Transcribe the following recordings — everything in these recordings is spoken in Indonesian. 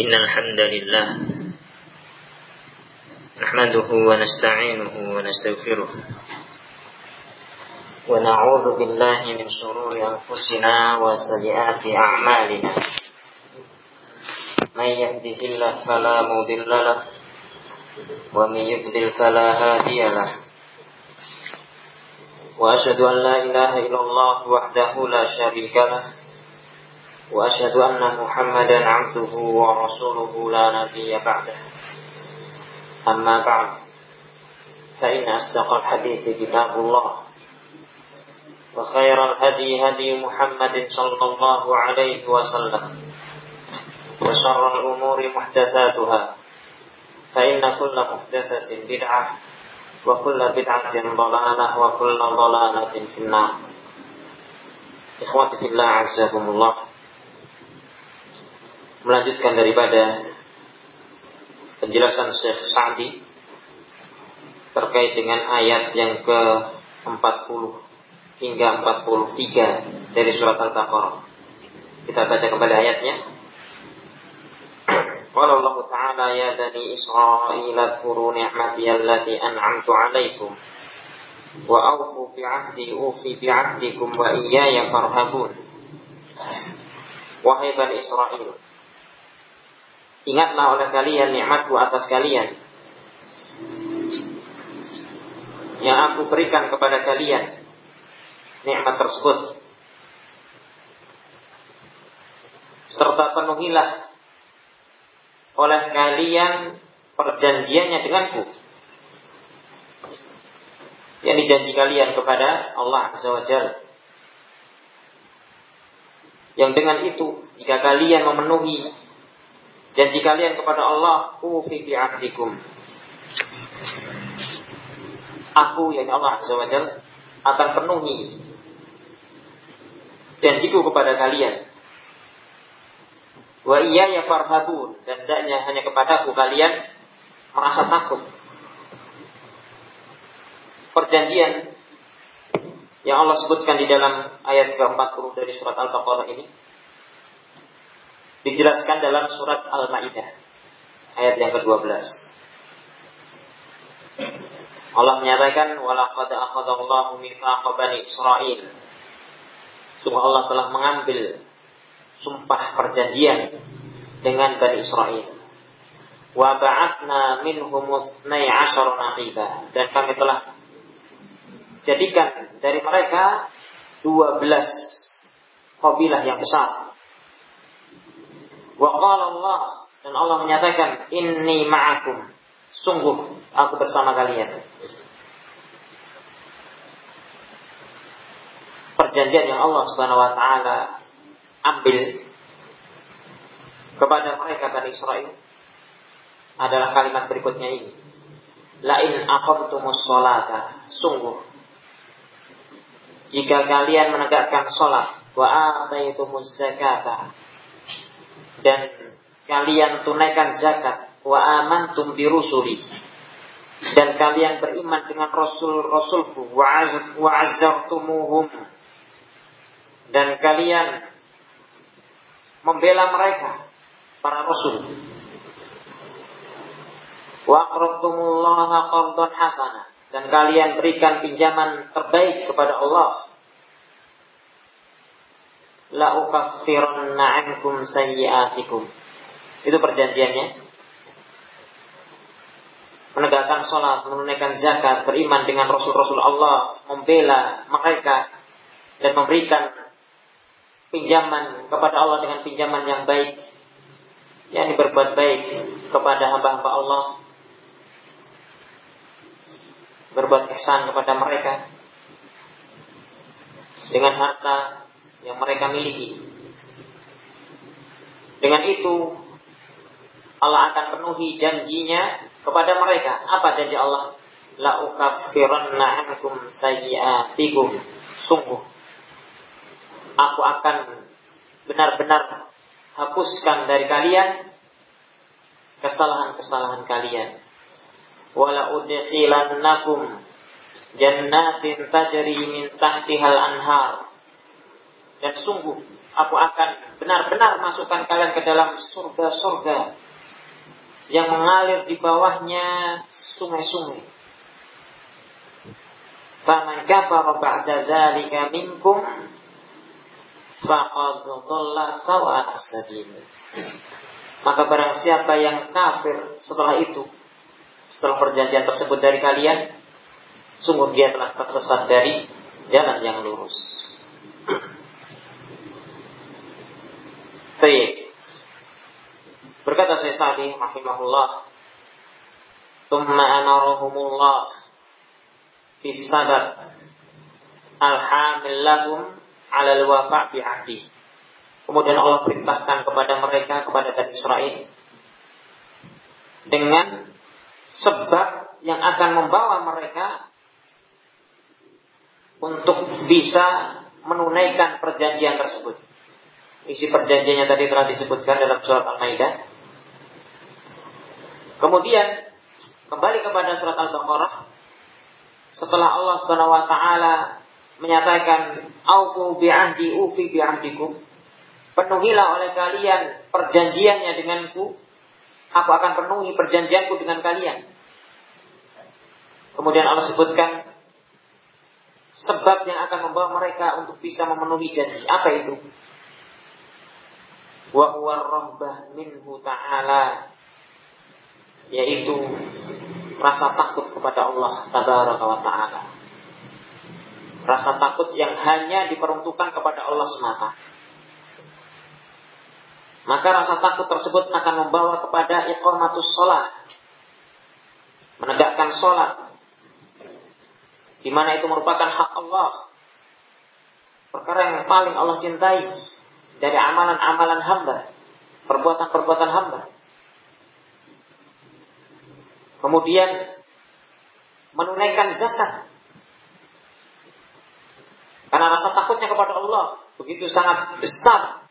إن الحمد لله نحمده ونستعينه ونستغفره ونعوذ بالله من شرور أنفسنا وسيئات أعمالنا من يهده الله فلا مضل له ومن يضلل فلا هادي له وأشهد أن لا إله إلا الله وحده لا شريك له وأشهد أن محمدا عبده ورسوله لا نبي بعده أما بعد فإن أصدق الحديث كتاب الله وخير الهدي هدي محمد صلى الله عليه وسلم وشر الأمور محدثاتها فإن كل محدثة بدعة وكل بدعة ضلالة وكل ضلالة في النار Ikhwati fillah azzakumullah Melanjutkan daripada penjelasan Syekh Sa'di terkait dengan ayat yang ke-40 hingga 43 dari surat Al-Baqarah. Kita baca kembali ayatnya. Qala Allah Ta'ala ya bani Israil adhkuru ni'mati allati an'amtu 'alaikum wa awfu bi'ahdi ufi bi'ahdikum wa iyaya farhabun. Wahai bani Israel, ingatlah oleh kalian nikmatku atas kalian. Yang aku berikan kepada kalian nikmat tersebut. Serta penuhilah oleh kalian perjanjiannya denganku. Yang dijanji kalian kepada Allah Azza wa Jalla. Yang dengan itu jika kalian memenuhi janji kalian kepada Allah ufi bi ahdikum aku yang Allah Azza wa akan penuhi janjiku kepada kalian Wa iya ya farhabun dan tidaknya hanya kepadaku kalian merasa takut. Perjanjian yang Allah sebutkan di dalam ayat ke-40 dari surat Al-Baqarah ini dijelaskan dalam surat Al-Maidah ayat yang ke-12. Allah menyatakan walaqad akhadallahu mitsaqa bani Israil. Sungguh Allah telah mengambil sumpah perjanjian dengan Bani Israel. Wa ba'atna minhum 12 naqiba dan kami telah jadikan dari mereka 12 kabilah yang besar. Wa qala Allah dan Allah menyatakan inni ma'akum sungguh aku bersama kalian. Perjanjian yang Allah Subhanahu wa taala ambil kepada mereka Bani Israel adalah kalimat berikutnya ini. Lain aqamtumus sholata. Sungguh. Jika kalian menegakkan sholat. Wa ataitumuz zakata. Dan kalian tunaikan zakat. Wa amantum birusuli. Dan kalian beriman dengan rasul-rasulku. Wa azzartumuhum. Dan kalian membela mereka para rasul. Wa aqrabtumullaha qardan hasana dan kalian berikan pinjaman terbaik kepada Allah. La ankum sayyi'atikum. Itu perjanjiannya. Menegakkan sholat, menunaikan zakat, beriman dengan Rasul-Rasul Allah, membela mereka, dan memberikan pinjaman kepada Allah dengan pinjaman yang baik yang berbuat baik kepada hamba-hamba Allah berbuat ihsan kepada mereka dengan harta yang mereka miliki dengan itu Allah akan penuhi janjinya kepada mereka apa janji Allah la ukaffiranna ankum sayyi'atikum sungguh aku akan benar-benar hapuskan dari kalian kesalahan-kesalahan kalian. Wala udkhilannakum jannatin tajri min tahtihal anhar. Dan sungguh aku akan benar-benar masukkan kalian ke dalam surga-surga yang mengalir di bawahnya sungai-sungai. Faman kafara ba'da dzalika minkum faqad dhalla sawa sabil. Maka barang siapa yang kafir setelah itu, setelah perjanjian tersebut dari kalian, sungguh dia telah tersesat dari jalan yang lurus. Baik. Berkata saya Sa'di rahimahullah, "Tsumma amarahumullah bisabab al-hamil lahum 'ala al-wafa' bi Kemudian Allah perintahkan kepada mereka kepada Bani Israel dengan sebab yang akan membawa mereka untuk bisa menunaikan perjanjian tersebut. Isi perjanjiannya tadi telah disebutkan dalam surat Al-Maidah. Kemudian kembali kepada surat Al-Baqarah setelah Allah Subhanahu wa taala menyatakan aufu bi'ahdi ufi bi'ahdikum penuhilah oleh kalian perjanjiannya denganku aku akan penuhi perjanjianku dengan kalian kemudian Allah sebutkan sebab yang akan membawa mereka untuk bisa memenuhi janji. Apa itu? Wa huwa rahbah minhu ta'ala yaitu rasa takut kepada Allah tabaraka wa ta'ala. Rasa takut yang hanya diperuntukkan kepada Allah semata. Maka rasa takut tersebut akan membawa kepada iqamatus sholat. Menegakkan sholat di mana itu merupakan hak Allah. Perkara yang paling Allah cintai dari amalan-amalan hamba, perbuatan-perbuatan hamba. Kemudian menunaikan zakat. Karena rasa takutnya kepada Allah begitu sangat besar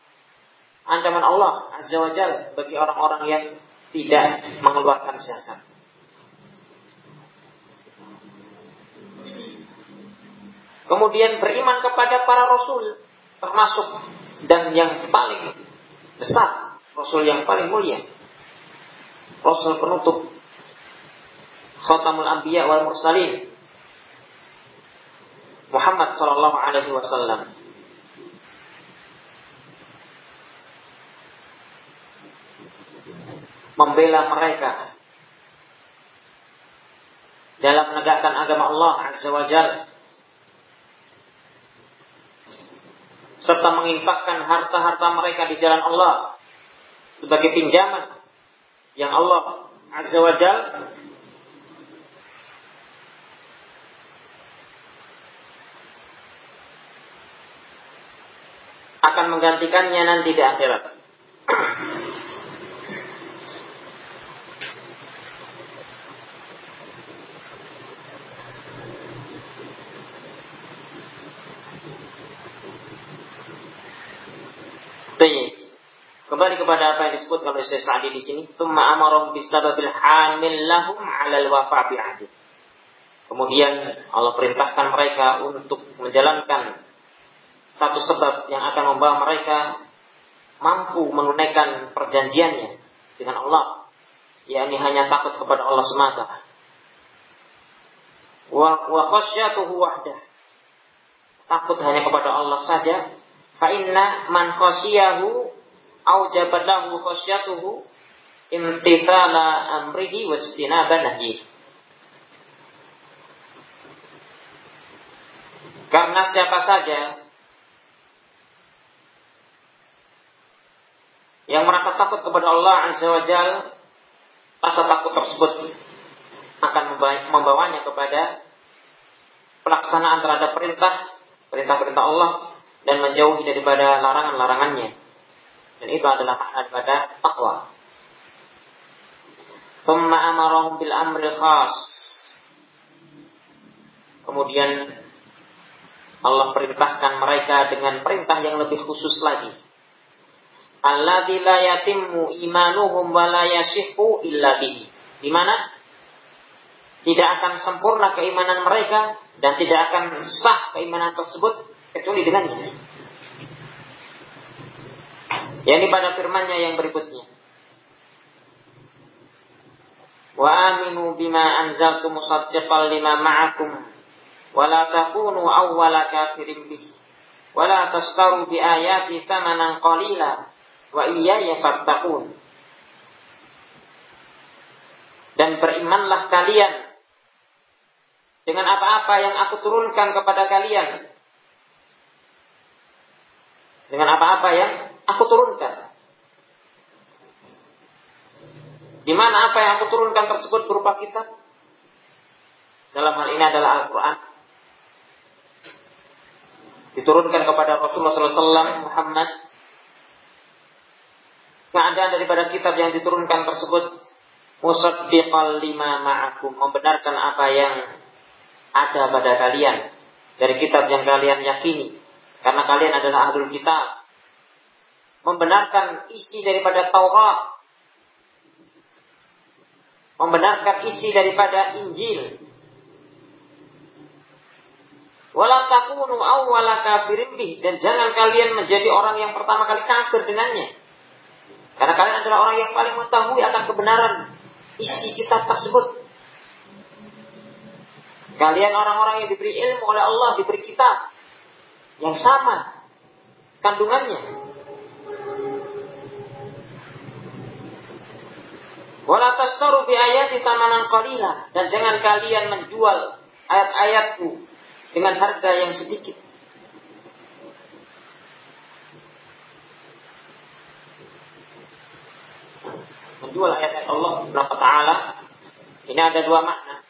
ancaman Allah Azza wa Jal bagi orang-orang yang tidak mengeluarkan zakat. Kemudian beriman kepada para rasul termasuk dan yang paling besar rasul yang paling mulia rasul penutup khatamul anbiya wal mursalin Muhammad sallallahu alaihi wasallam. Membela mereka dalam menegakkan agama Allah azza wa jalla serta menginfakkan harta-harta mereka di jalan Allah sebagai pinjaman yang Allah Azza wa Jal akan menggantikannya nanti di akhirat. Kembali kepada apa yang disebut oleh Syekh Sa'di di sini, "Tsumma amarahum bisababil hamil lahum 'alal wafa bi ahdi." Kemudian Allah perintahkan mereka untuk menjalankan satu sebab yang akan membawa mereka mampu menunaikan perjanjiannya dengan Allah, yakni hanya takut kepada Allah semata. Wa wa khasyatuhu wahdah. Takut hanya kepada Allah saja. Fa inna man khasyiyahu aujabat lahu khasyatuhu imtithala amrihi wa ijtinaba nahyi. Karena siapa saja yang merasa takut kepada Allah Azza wa Jal, rasa takut tersebut akan membawanya kepada pelaksanaan terhadap perintah perintah-perintah Allah dan menjauhi daripada larangan-larangannya. Dan itu adalah makna daripada takwa. Thumma amarahum bil amri khas. Kemudian Allah perintahkan mereka dengan perintah yang lebih khusus lagi. Alladzi la yatimmu imanuhum wa la yasihhu illa bihi. Di mana tidak akan sempurna keimanan mereka dan tidak akan sah keimanan tersebut kecuali dengannya. Yakni pada firman-Nya yang berikutnya. Wa aminu bima anzaltu musaddiqan lima ma'akum. Wa la takunu awwala kafirin bih wa la tastaru bi ayati thamanan qalila. Wa iyaya fattaqun. Dan berimanlah kalian dengan apa-apa yang aku turunkan kepada kalian. Dengan apa-apa yang aku turunkan Di mana apa yang aku turunkan tersebut berupa kitab? Dalam hal ini adalah Al-Quran. Diturunkan kepada Rasulullah SAW Muhammad. Keadaan daripada kitab yang diturunkan tersebut musaddiqal lima ma'akum membenarkan apa yang ada pada kalian dari kitab yang kalian yakini karena kalian adalah ahlul kitab membenarkan isi daripada Taurat membenarkan isi daripada Injil. Awwala kafirin dan jangan kalian menjadi orang yang pertama kali kafir dengannya. Karena kalian adalah orang yang paling mengetahui akan kebenaran isi kitab tersebut. Kalian orang-orang yang diberi ilmu oleh Allah, diberi kitab yang sama kandungannya. Wala bi ayati tamanan qalila dan jangan kalian menjual ayat-ayatku dengan harga yang sedikit. Menjual ayat-ayat Allah Subhanahu taala ini ada dua makna.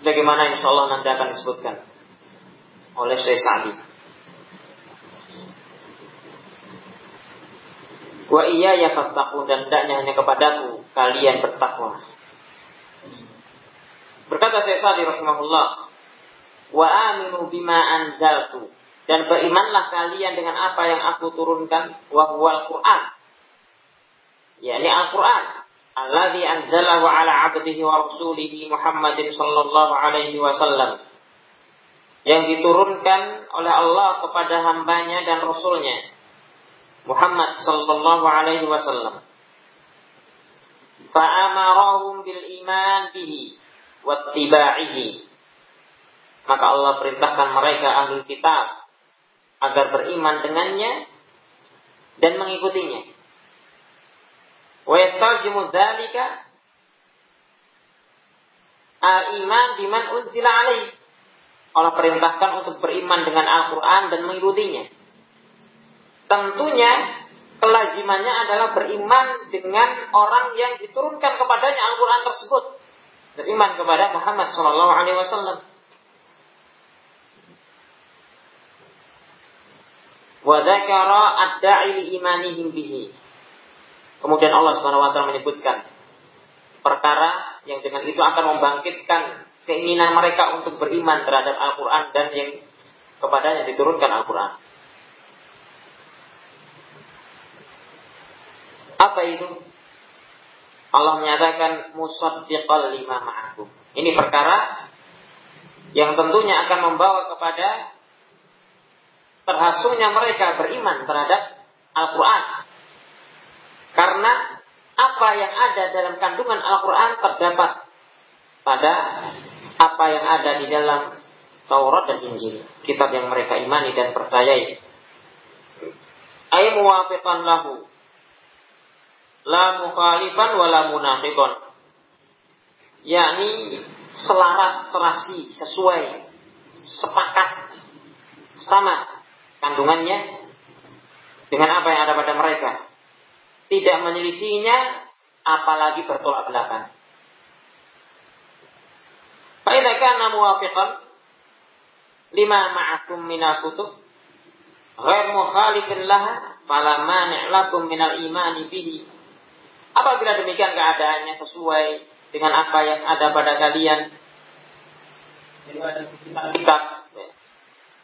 Sebagaimana insya Allah nanti akan disebutkan oleh Syekh Sa'di. Wa iya ya fattaqun dan hendaknya hanya kepadaku kalian bertakwa. Berkata Syekh Sa'di rahimahullah, wa aminu bima anzaltu dan berimanlah kalian dengan apa yang aku turunkan wa huwal Qur'an. yakni Al-Qur'an alladzi anzalahu ala 'abdihi wa rasulihi Muhammadin sallallahu alaihi wasallam yang diturunkan oleh Allah kepada hambanya dan rasulnya Muhammad sallallahu alaihi wasallam. Fa'amarahum bil iman bihi wattiba'ihi. Maka Allah perintahkan mereka ahli kitab agar beriman dengannya dan mengikutinya. Wa yastajimu dzalika al-iman biman unzila alaih. Allah perintahkan untuk beriman dengan Al-Quran dan mengikutinya. Tentunya kelazimannya adalah beriman dengan orang yang diturunkan kepadanya Al-Quran tersebut. Beriman kepada Muhammad Sallallahu Alaihi Wasallam. Wadakara ad-da'i imanihim bihi. Kemudian Allah Subhanahu wa taala menyebutkan perkara yang dengan itu akan membangkitkan keinginan mereka untuk beriman terhadap Al-Qur'an dan yang kepadanya diturunkan Al-Qur'an. Apa itu? Allah menyatakan musaddiqal lima ma'akum. Ini perkara yang tentunya akan membawa kepada terhasungnya mereka beriman terhadap Al-Quran. Karena apa yang ada dalam kandungan Al-Quran terdapat pada apa yang ada di dalam Taurat dan Injil. Kitab yang mereka imani dan percayai. Ay muwafiqan lahu la mukhalifan wala munafiqan yakni selaras serasi sesuai sepakat sama kandungannya dengan apa yang ada pada mereka. Tidak menyelisihinya apalagi bertolak belakang. Fa'idha kana muwafiqan lima ma'akum minal kutub ghair mukhalifin laha fala mani' lakum minal imani bihi Apabila demikian keadaannya sesuai dengan apa yang ada pada kalian, kitab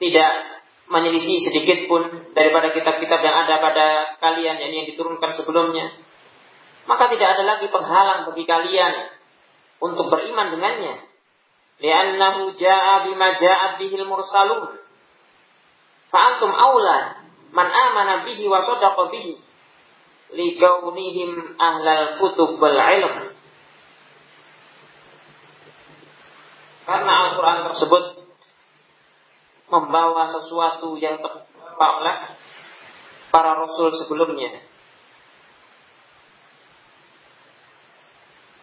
tidak menyelisih sedikit pun daripada kitab-kitab yang ada pada kalian yang yang diturunkan sebelumnya, maka tidak ada lagi penghalang bagi kalian untuk beriman dengannya. Li'annahu ja'a bima ja'at bihil mursalun. Fa'antum aula man amana bihi wa sadaqa bihi likaunihim ahlal kutub wal ilm. Karena Al-Quran tersebut membawa sesuatu yang terbawa para rasul sebelumnya.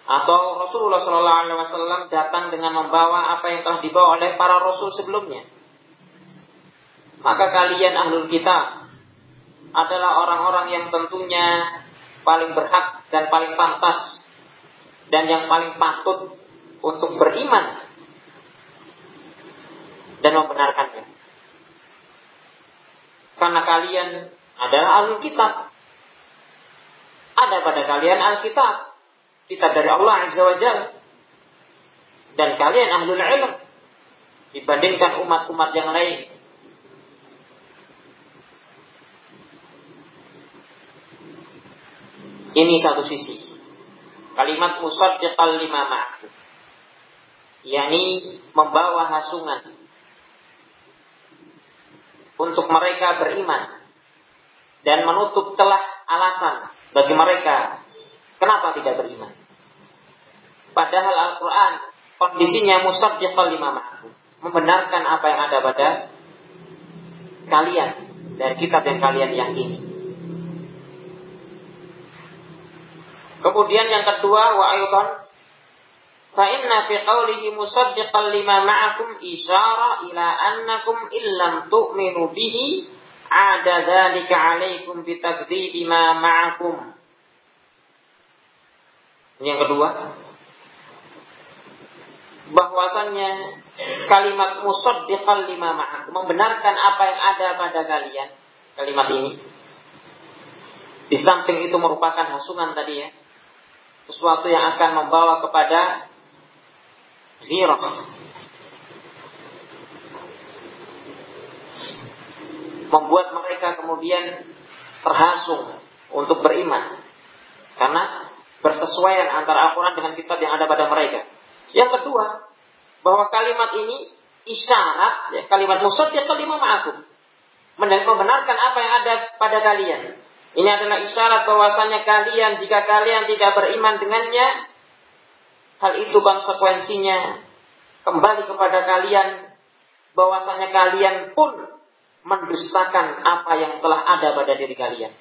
Atau Rasulullah Shallallahu Alaihi Wasallam datang dengan membawa apa yang telah dibawa oleh para rasul sebelumnya. Maka kalian ahlul kitab adalah orang-orang yang tentunya paling berhak dan paling pantas dan yang paling patut untuk beriman dan membenarkannya. Karena kalian adalah ahlul kitab. Ada pada kalian alkitab. Kitab dari Allah Azza wa Jalla. Dan kalian ahlul ilm. Dibandingkan umat-umat yang lain. Ini satu sisi. Kalimat musaddiqal lima ma'ahu. yakni membawa hasungan untuk mereka beriman dan menutup celah alasan bagi mereka kenapa tidak beriman. Padahal Al-Quran kondisinya musaddiqal lima ma'ahu. Membenarkan apa yang ada pada kalian dari kitab yang kalian yakini. Kemudian yang kedua wa aidan fa inna fi qawlihi musaddiqan lima ma'akum isyara ila annakum illam tu'minu bihi ada dzalika alaikum bitakdzibi ma ma'akum. Yang kedua bahwasannya kalimat musaddiqan lima ma'akum membenarkan apa yang ada pada kalian kalimat ini di samping itu merupakan hasungan tadi ya sesuatu yang akan membawa kepada ghirah membuat mereka kemudian terhasung untuk beriman karena bersesuaian antara Al-Quran dengan kitab yang ada pada mereka. Yang kedua, bahwa kalimat ini isyarat, ya, kalimat ya kalimat ma'akum. Membenarkan apa yang ada pada kalian. Ini adalah isyarat bahwasanya kalian jika kalian tidak beriman dengannya, hal itu konsekuensinya kembali kepada kalian bahwasanya kalian pun mendustakan apa yang telah ada pada diri kalian.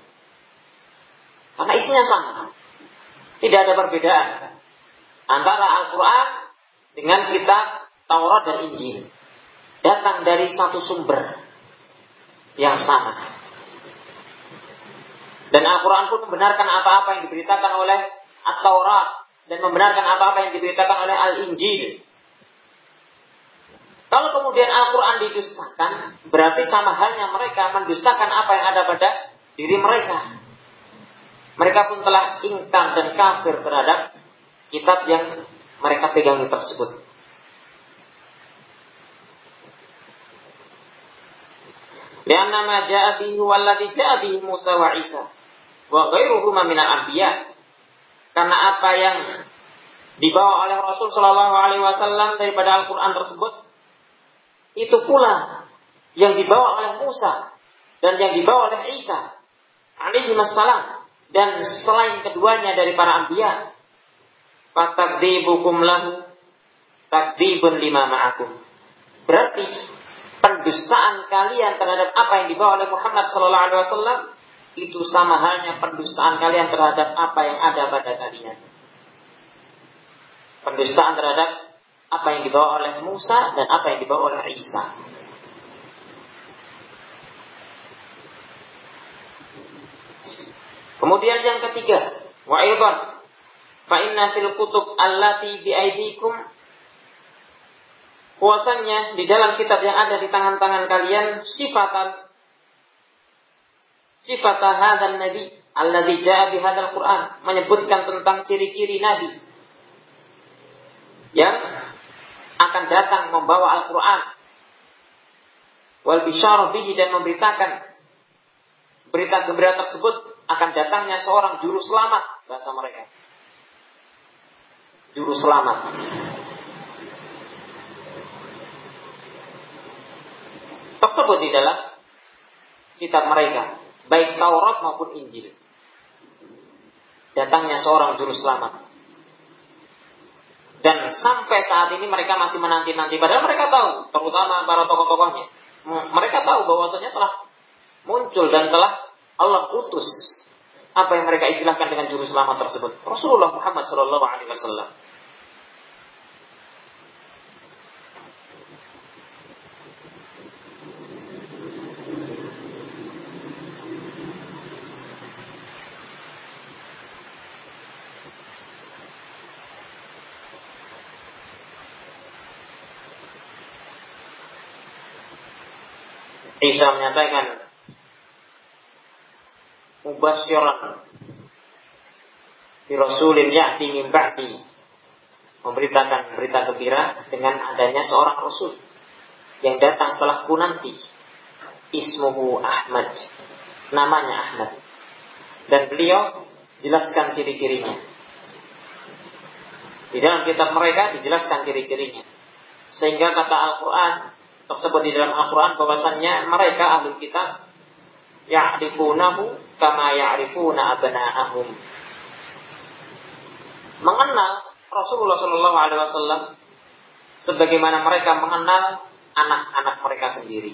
Karena isinya sama. Tidak ada perbedaan antara Al-Quran dengan kitab Taurat dan Injil. Datang dari satu sumber yang sama. Dan Al-Quran pun membenarkan apa-apa yang diberitakan oleh At-Taurat dan membenarkan apa-apa yang diberitakan oleh Al-Injil. Kalau kemudian Al-Quran didustakan, berarti sama halnya mereka mendustakan apa yang ada pada diri mereka. Mereka pun telah ingkar dan kafir terhadap kitab yang mereka pegangi tersebut. Lianna ma ja'a walladhi Musa wa Isa wa ghairuhuma minal anbiya. Karena apa yang dibawa oleh Rasul Shallallahu Alaihi Wasallam daripada Al-Quran tersebut itu pula yang dibawa oleh Musa dan yang dibawa oleh Isa alaihi wassalam dan selain keduanya dari para anbiya. Fatakdibukum lahu takdibun lima ma'akum. Berarti pendustaan kalian terhadap apa yang dibawa oleh Muhammad sallallahu alaihi wasallam itu sama halnya pendustaan kalian terhadap apa yang ada pada kalian. Pendustaan terhadap apa yang dibawa oleh Musa dan apa yang dibawa oleh Isa. Kemudian yang ketiga, wa aidan fa inna fil kutub allati bi aidikum Puasanya di dalam kitab yang ada di tangan-tangan kalian sifatan sifat hadzal nabi alladzi jaa bi Quran menyebutkan tentang ciri-ciri nabi. Yang akan datang membawa Al-Qur'an. Wal bisyarah bihi dan memberitakan berita gembira tersebut akan datangnya seorang juru selamat. Bahasa mereka. Juru selamat. Tersebut di dalam kitab mereka, baik Taurat maupun Injil. Datangnya seorang juru selamat. Dan sampai saat ini mereka masih menanti-nanti. Padahal mereka tahu, terutama para tokoh-tokohnya. Mereka tahu bahwasanya telah muncul dan telah Allah utus apa yang mereka istilahkan dengan juru selamat tersebut. Rasulullah Muhammad Shallallahu Alaihi Wasallam. Isa menyatakan mubasyiran di rasulin ya'ti min memberitakan berita gembira dengan adanya seorang rasul yang datang setelahku nanti. Ismuhu Ahmad. Namanya Ahmad. Dan beliau jelaskan ciri-cirinya. Di dalam kitab mereka dijelaskan ciri-cirinya. Sehingga kata Al-Quran tersebut di dalam Al-Quran bahwasannya mereka ahli kitab ya'rifunahu kama ya'rifuna abna'ahum. Mengenal Rasulullah Shallallahu Alaihi Wasallam sebagaimana mereka mengenal anak-anak mereka sendiri.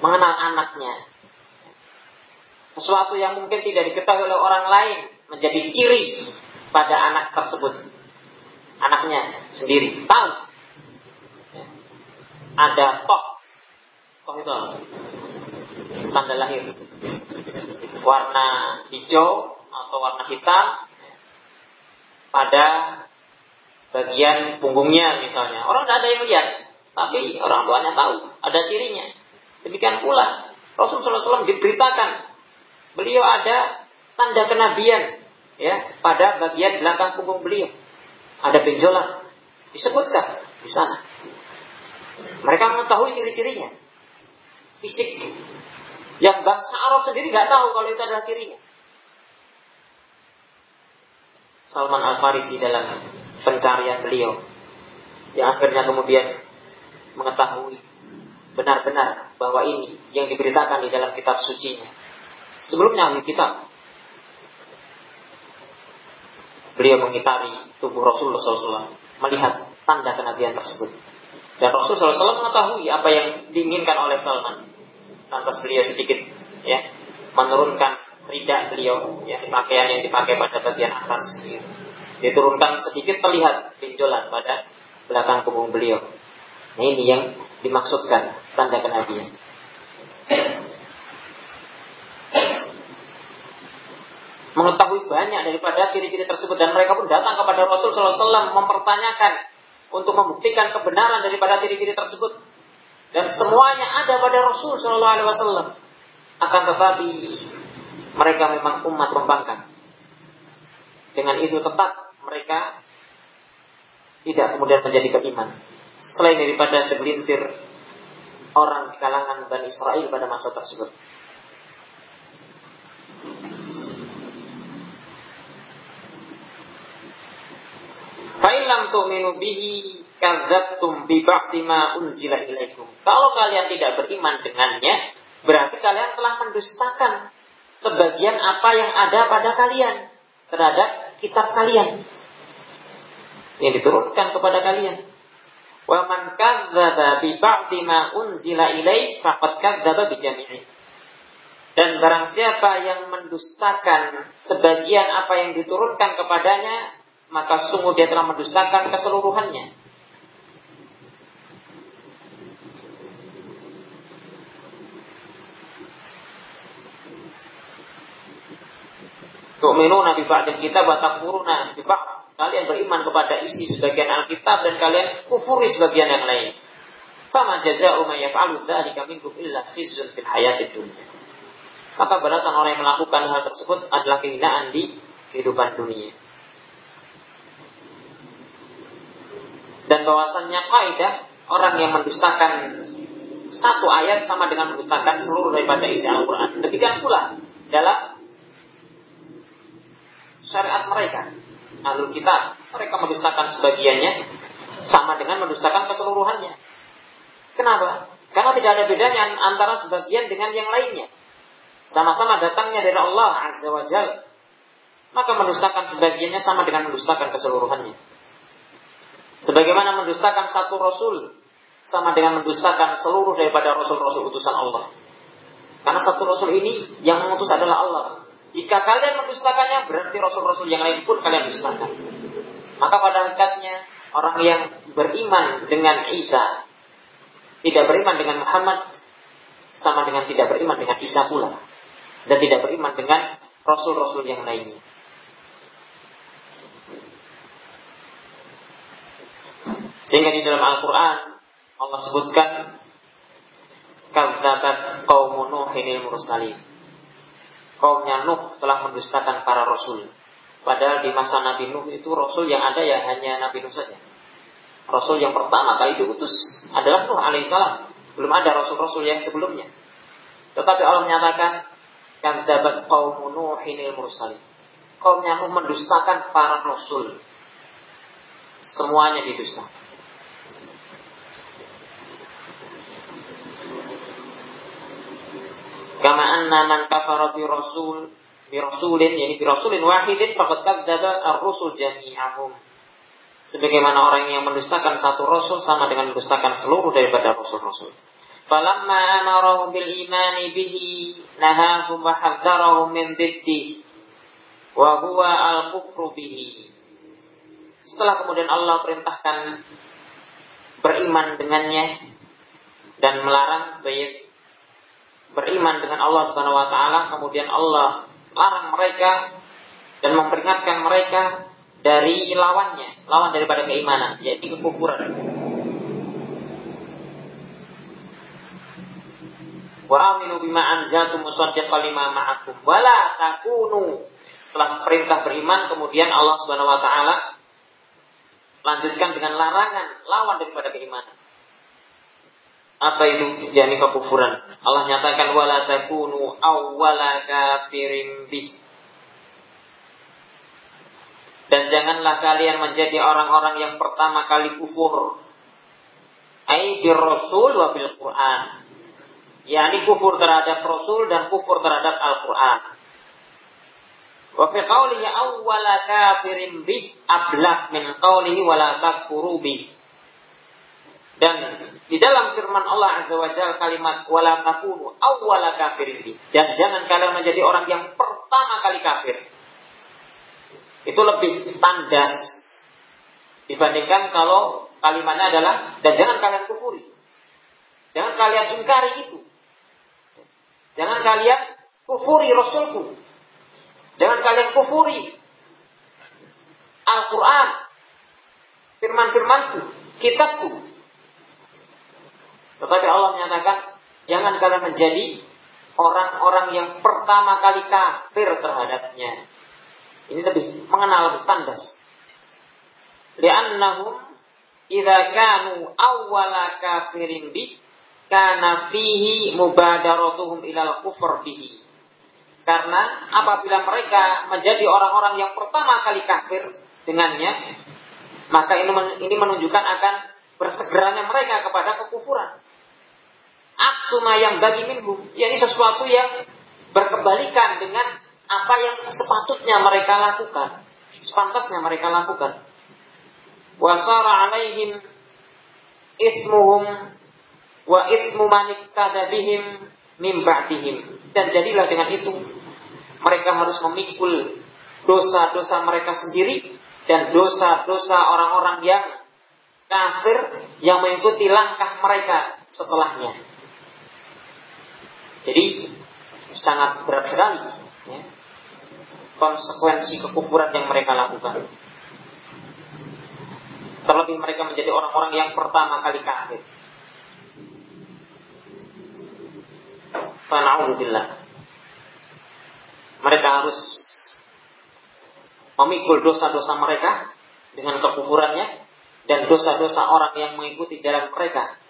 Mengenal anaknya. Sesuatu yang mungkin tidak diketahui oleh orang lain menjadi ciri pada anak tersebut. Anaknya sendiri tahu. Ada toh. Toh itu tanda lahir warna hijau atau warna hitam pada bagian punggungnya misalnya. Orang tidak ada yang lihat, tapi orang tuanya tahu, ada cirinya. Demikian pula Rasul SAW diberitakan beliau ada tanda kenabian ya pada bagian belakang punggung beliau. Ada benjolan disebutkan di sana. Mereka mengetahui ciri-cirinya. Fisik yang bangsa Arab sendiri nggak tahu kalau itu adalah cirinya. Salman Al Farisi dalam pencarian beliau, yang akhirnya kemudian mengetahui benar-benar bahwa ini yang diberitakan di dalam kitab sucinya. Sebelumnya ahli kitab beliau mengitari tubuh Rasulullah SAW melihat tanda kenabian tersebut. Dan Rasulullah SAW mengetahui apa yang diinginkan oleh Salman. Lantas beliau sedikit ya menurunkan ridak beliau ya pakaian yang dipakai pada bagian atas gitu. diturunkan sedikit terlihat pinjolan pada belakang punggung beliau. Nah ini yang dimaksudkan tanda kenabian. Mengetahui banyak daripada ciri-ciri tersebut dan mereka pun datang kepada Rasul SAW mempertanyakan untuk membuktikan kebenaran daripada ciri-ciri tersebut dan semuanya ada pada Rasul Shallallahu Alaihi Wasallam. Akan tetapi mereka memang umat pembangkang. Dengan itu tetap mereka tidak kemudian menjadi beriman. Selain daripada segelintir orang di kalangan Bani Israel pada masa tersebut. Fa'ilam tu'minu bihi kadzabtum bi ba'di ma unzila ilaikum. Kalau kalian tidak beriman dengannya, berarti kalian telah mendustakan sebagian apa yang ada pada kalian terhadap kitab kalian yang diturunkan kepada kalian. Wa man kadzdzaba bi ba'di ma unzila ilaih faqad kadzdzaba bi jami'i. Dan barang siapa yang mendustakan sebagian apa yang diturunkan kepadanya, maka sungguh dia telah mendustakan keseluruhannya. Tu'minuna bi ba'dil kitab wa takfuruna bi Kalian beriman kepada isi sebagian Alkitab dan kalian kufuri sebagian yang lain. Fama jaza'u man yaf'alu dzalika minkum illa khizyun fil hayatid dunya. Maka balasan orang yang melakukan hal tersebut adalah kehinaan di kehidupan dunia. Bahwasannya kaidah orang yang mendustakan satu ayat sama dengan mendustakan seluruh daripada isi Al-Quran. Demikian pula dalam syariat mereka. Alul kita mereka mendustakan sebagiannya sama dengan mendustakan keseluruhannya. Kenapa? Karena tidak ada bedanya antara sebagian dengan yang lainnya. Sama-sama datangnya dari Allah Azza wa Jal. Maka mendustakan sebagiannya sama dengan mendustakan keseluruhannya. Sebagaimana mendustakan satu Rasul sama dengan mendustakan seluruh daripada Rasul-Rasul utusan Allah. Karena satu Rasul ini yang mengutus adalah Allah. Jika kalian mendustakannya, berarti Rasul-Rasul yang lain pun kalian dustakan. Maka pada hakikatnya, orang yang beriman dengan Isa, tidak beriman dengan Muhammad, sama dengan tidak beriman dengan Isa pula. Dan tidak beriman dengan Rasul-Rasul yang lainnya. Sehingga di dalam Al-Quran Allah sebutkan Kadzabat kaum Nuhin mursalin. Kaumnya Nuh telah mendustakan para rasul. Padahal di masa Nabi Nuh itu rasul yang ada ya hanya Nabi Nuh saja. Rasul yang pertama kali diutus adalah Nuh alaihissalam. Belum ada rasul-rasul yang sebelumnya. Tetapi Allah menyatakan kadzabat kaum Nuhin mursalin. Kaumnya Nuh mendustakan para rasul. Semuanya didustakan. Kama anna man kafara bi rasul bi rasulin yani bi rasulin wahidin faqad kadzdzaba ar-rusul jami'ahum. Sebagaimana orang yang mendustakan satu rasul sama dengan mendustakan seluruh daripada rasul-rasul. Falamma amarahum bil imani bihi nahahum wa hadzarahum min diddi wa huwa al-kufru bihi. Setelah kemudian Allah perintahkan beriman dengannya dan melarang beriman dengan Allah Subhanahu wa taala kemudian Allah larang mereka dan memperingatkan mereka dari lawannya, lawan daripada keimanan, yaitu kekufuran. Wa aminu bima anzaltu musaddiqan lima ma'akum wa la takunu. Setelah perintah beriman kemudian Allah Subhanahu wa taala lanjutkan dengan larangan lawan daripada keimanan. Apa itu yakni kekufuran? Allah nyatakan wala takunu awwala kafirin bih. Dan janganlah kalian menjadi orang-orang yang pertama kali kufur. Ai rasul wa bil Quran. yakni kufur terhadap rasul dan kufur terhadap Al-Qur'an. Wa fi qawlihi awwala kafirin bih ablaq min qawlihi wala takfuru bih. Dan di dalam firman Allah Azza wa Jalla kalimat wala takunu awwala kafirin dan jangan kalian menjadi orang yang pertama kali kafir. Itu lebih tandas dibandingkan kalau kalimatnya adalah dan jangan kalian kufuri. Jangan kalian ingkari itu. Jangan kalian kufuri Rasulku. Jangan kalian kufuri Al-Quran. Firman-firmanku. Kitabku. Tetapi Allah menyatakan, jangan kalian menjadi orang-orang yang pertama kali kafir terhadapnya. Ini lebih mengenal tandas. Li'annahum idza kanu awwala kafirin bi kana fihi mubadaratuhum ilal kufur bihi. Karena apabila mereka menjadi orang-orang yang pertama kali kafir dengannya, maka ini menunjukkan akan bersegeranya mereka kepada kekufuran. Aksuma yang bagi minhum, yakni sesuatu yang berkebalikan dengan apa yang sepatutnya mereka lakukan, sepantasnya mereka lakukan. Wasara alaihim ismuhum wa ismu manik tadabihim mim Dan jadilah dengan itu mereka harus memikul dosa-dosa mereka sendiri dan dosa-dosa orang-orang yang kafir yang mengikuti langkah mereka setelahnya. Jadi sangat berat sekali ya, konsekuensi kekufuran yang mereka lakukan. Terlebih mereka menjadi orang-orang yang pertama kali kafir. Fana'udzubillah. Mereka harus memikul dosa-dosa mereka dengan kekufurannya dan dosa-dosa orang yang mengikuti jalan mereka.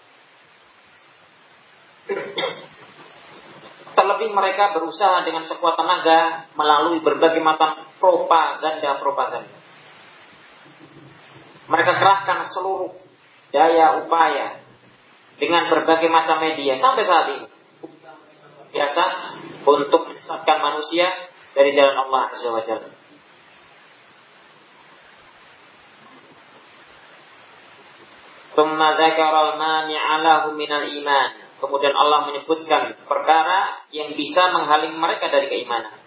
Terlebih mereka berusaha dengan sekuat tenaga melalui berbagai macam propaganda-propaganda. Mereka kerahkan seluruh daya upaya dengan berbagai macam media sampai saat ini. Biasa untuk menyesatkan manusia dari jalan Allah Azza wa Jalla. Thumma dzakara al-mani'a lahu minal iman. Kemudian Allah menyebutkan perkara yang bisa menghaling mereka dari keimanan.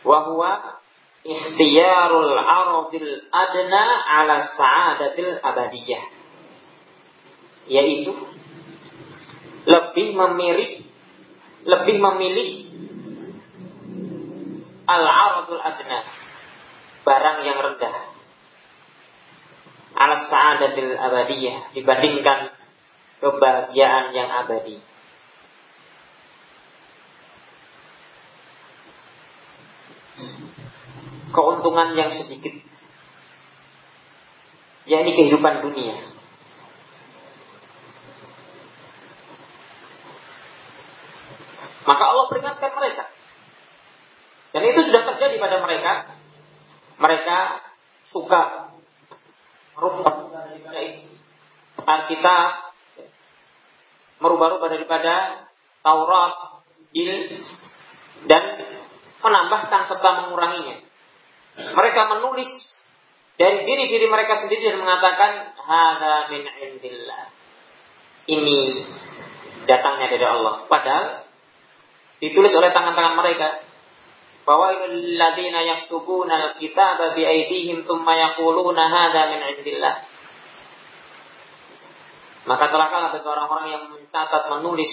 Wa huwa ikhtiyarul aradil adna ala sa'adatil abadiyah. Yaitu lebih memilih lebih memilih al-aradul adna barang yang rendah ala sa'adatil abadiyah dibandingkan kebahagiaan yang abadi. Keuntungan yang sedikit yakni kehidupan dunia. Maka Allah peringatkan mereka. Dan itu sudah terjadi pada mereka. Mereka suka merubah daripada Alkitab, merubah-rubah daripada Taurat, Injil, dan menambahkan serta menguranginya. Mereka menulis dari diri-diri mereka sendiri dan mengatakan hada min indillah. Ini datangnya dari Allah. Padahal ditulis oleh tangan-tangan mereka Fawailul ladzina yaktubuna al-kitaba bi aydihim tsumma yaquluna hadza min indillah. Maka celakalah bagi orang-orang yang mencatat menulis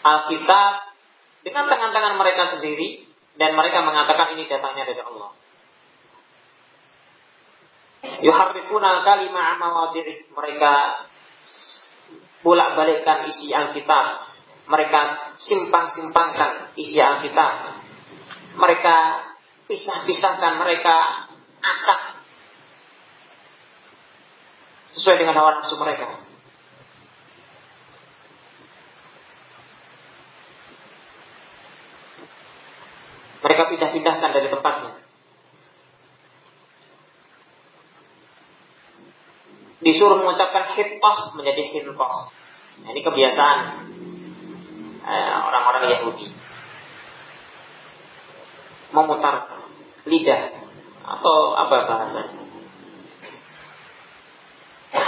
Alkitab dengan tangan-tangan mereka sendiri dan mereka mengatakan ini datangnya dari Allah. Yuharrifuna kalima mawadhi'i. Mereka bolak-balikkan isi Alkitab. Mereka simpang-simpangkan isi Alkitab mereka pisah-pisahkan, mereka acak sesuai dengan hawa nafsu mereka. Mereka pindah-pindahkan dari tempatnya. Disuruh mengucapkan hittah menjadi hintoh. Nah, ini kebiasaan eh, orang-orang eh, Yahudi memutar lidah atau apa bahasanya?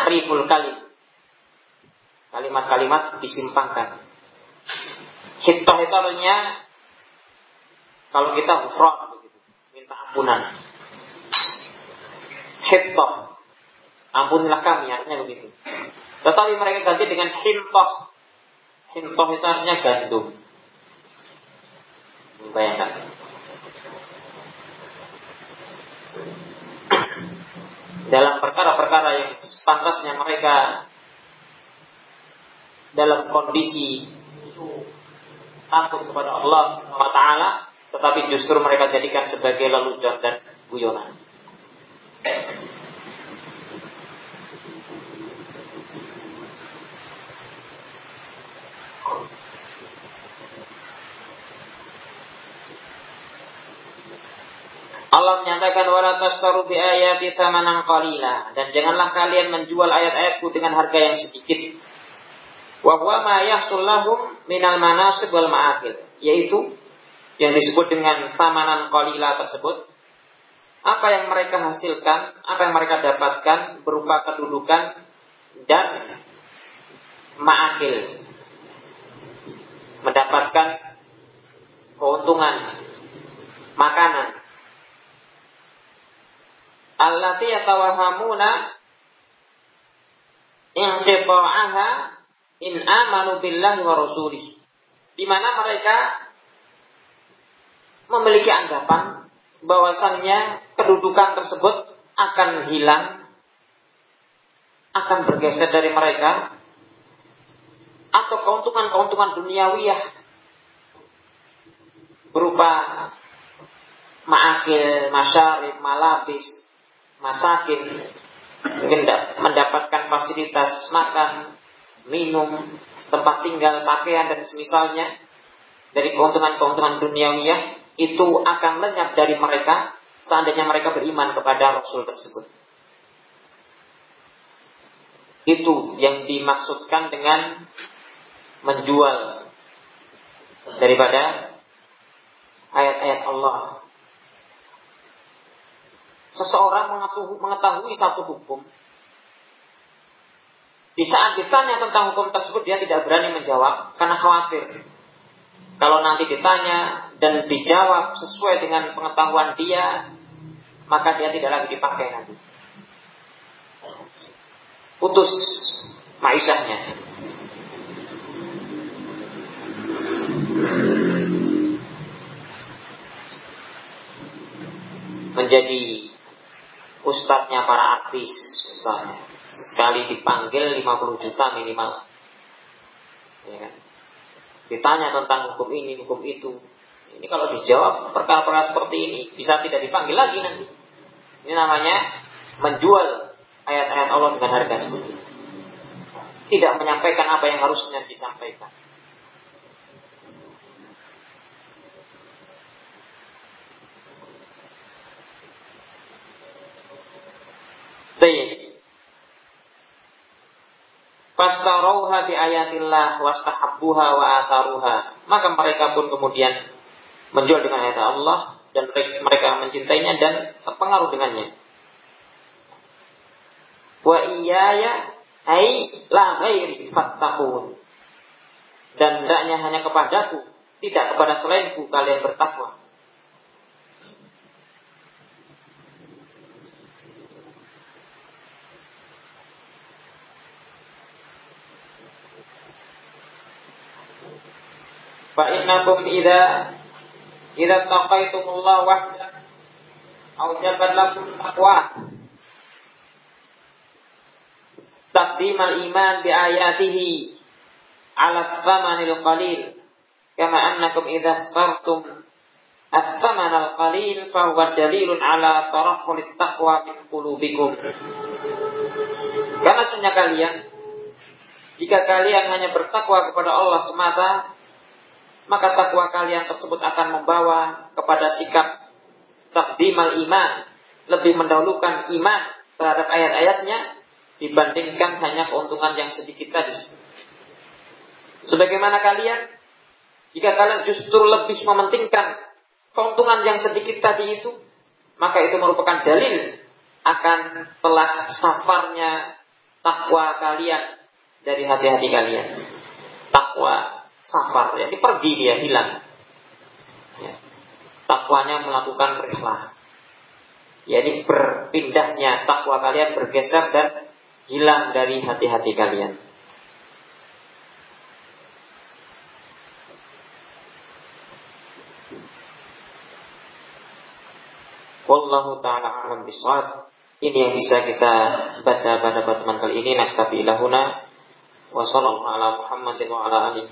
Riful kalim. Kalimat-kalimat disimpangkan. Hittah itu artinya kalau kita hufrat begitu, minta ampunan. Hittah. Ampunilah kami, artinya begitu. Tetapi mereka ganti dengan hintoh. Hintoh itu artinya gandum. Bayangkan. dalam perkara-perkara yang pantasnya mereka dalam kondisi takut kepada Allah SWT, tetapi justru mereka jadikan sebagai lelucon dan guyonan. Allah menyatakan wala tastaru bi ayati thamanan qalila dan janganlah kalian menjual ayat-ayatku dengan harga yang sedikit. Wa huwa ma yahsul lahum minal manasib wal ma'akil, yaitu yang disebut dengan tamanan qalila tersebut apa yang mereka hasilkan, apa yang mereka dapatkan berupa kedudukan dan ma'akil mendapatkan keuntungan makanan allati yatawahamuna inqita'aha in amanu billahi wa rasulih. Di mana mereka memiliki anggapan bahwasannya kedudukan tersebut akan hilang, akan bergeser dari mereka, atau keuntungan-keuntungan duniawiyah berupa ma'akil, masyarib, malabis, masakin mendapatkan fasilitas makan, minum, tempat tinggal, pakaian dan semisalnya dari keuntungan-keuntungan duniawiyah itu akan lenyap dari mereka seandainya mereka beriman kepada Rasul tersebut. Itu yang dimaksudkan dengan menjual daripada ayat-ayat Allah. Seseorang mengetahui satu hukum, di saat ditanya tentang hukum tersebut dia tidak berani menjawab karena khawatir. Kalau nanti ditanya dan dijawab sesuai dengan pengetahuan dia, maka dia tidak lagi dipakai nanti. Putus maisahnya. Menjadi ustadznya para artis misalnya Sekali dipanggil 50 juta minimal. Ya kan? Ditanya tentang hukum ini, hukum itu. Ini kalau dijawab perkara-perkara seperti ini bisa tidak dipanggil lagi nanti. Ini namanya menjual ayat-ayat Allah dengan harga segitu. Tidak menyampaikan apa yang harusnya disampaikan. Baik. Fastarauha bi ayatillah wastahabbuha wa ataruha. Maka mereka pun kemudian menjual dengan ayat Allah dan mereka mencintainya dan terpengaruh dengannya. Wa iyaya ai la ghairi fattaqun. Dan hendaknya hanya kepadaku, tidak kepada selainku kalian bertakwa. fa innakum idza idza taqaitumullah wahda aujabat lakum taqwa. Taqdim al-iman bi ayatihi ala thamanil qalil. Kama annakum idza ikhtartum as-thaman al-qalil fa huwa dalilun ala tarafful taqwa min qulubikum. Karena sunnah kalian jika kalian hanya bertakwa kepada Allah semata maka takwa kalian tersebut akan membawa kepada sikap takdimal iman, lebih mendahulukan iman terhadap ayat-ayatnya dibandingkan hanya keuntungan yang sedikit tadi. Sebagaimana kalian, jika kalian justru lebih mementingkan keuntungan yang sedikit tadi itu, maka itu merupakan dalil akan telah safarnya takwa kalian dari hati-hati kalian. Takwa safar, jadi pergi dia hilang. Ya. Takwanya melakukan rihlah. Jadi berpindahnya takwa kalian bergeser dan hilang dari hati-hati kalian. Wallahu ta'ala alam biswab. Ini yang bisa kita baca pada pertemuan kali ini. Naktafi ilahuna. Wassalamualaikum warahmatullahi wabarakatuh.